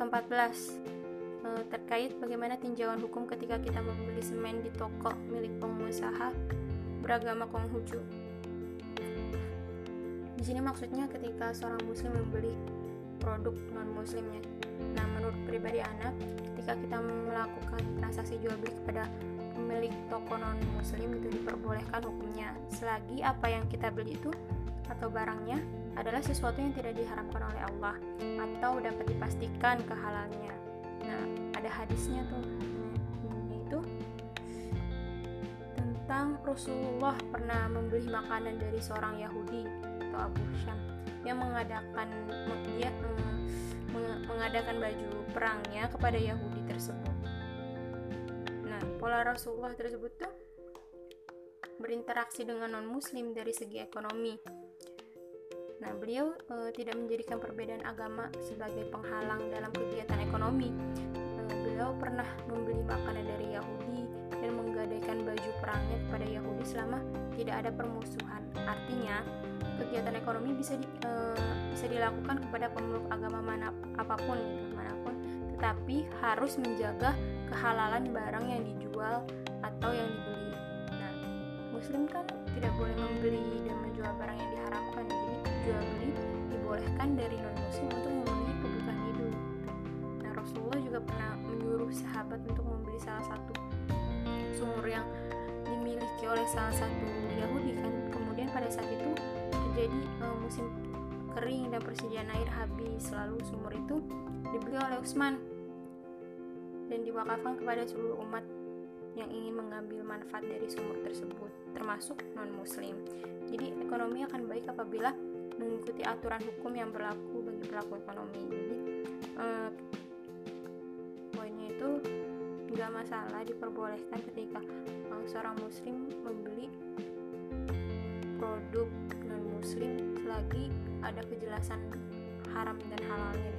ke-14 eh, terkait bagaimana tinjauan hukum ketika kita membeli semen di toko milik pengusaha beragama Konghucu. Di sini maksudnya ketika seorang muslim membeli produk non muslimnya. Nah, menurut pribadi anak, ketika kita melakukan transaksi jual beli kepada pemilik toko non muslim itu diperbolehkan hukumnya selagi apa yang kita beli itu atau barangnya adalah sesuatu yang tidak diharamkan oleh Allah atau dapat dipastikan kehalalnya. Nah, ada hadisnya tuh. Itu tentang Rasulullah pernah membeli makanan dari seorang Yahudi atau Abu Syam yang mengadakan dia mengadakan baju perangnya kepada Yahudi tersebut. Nah, pola Rasulullah tersebut tuh berinteraksi dengan non-muslim dari segi ekonomi. Nah, beliau e, tidak menjadikan perbedaan agama sebagai penghalang dalam kegiatan ekonomi. E, beliau pernah membeli makanan dari Yahudi dan menggadaikan baju perangnya kepada Yahudi selama tidak ada permusuhan. Artinya, kegiatan ekonomi bisa di, e, bisa dilakukan kepada pemeluk agama mana apa pun gitu, mana pun, tetapi harus menjaga kehalalan barang yang dijual atau yang muslim kan tidak boleh membeli dan menjual barang yang diharamkan. Jadi jual beli dibolehkan dari non muslim untuk memenuhi kebutuhan hidup. Nah, Rasulullah juga pernah menyuruh sahabat untuk membeli salah satu sumur yang dimiliki oleh salah satu Yahudi kan. Kemudian pada saat itu terjadi uh, musim kering dan persediaan air habis lalu sumur itu dibeli oleh Utsman dan diwakafkan kepada seluruh umat yang ingin mengambil manfaat dari sumur tersebut termasuk non muslim jadi ekonomi akan baik apabila mengikuti aturan hukum yang berlaku bagi pelaku ekonomi. Jadi uh, poinnya itu nggak masalah diperbolehkan ketika uh, seorang muslim membeli produk non muslim selagi ada kejelasan haram dan halalnya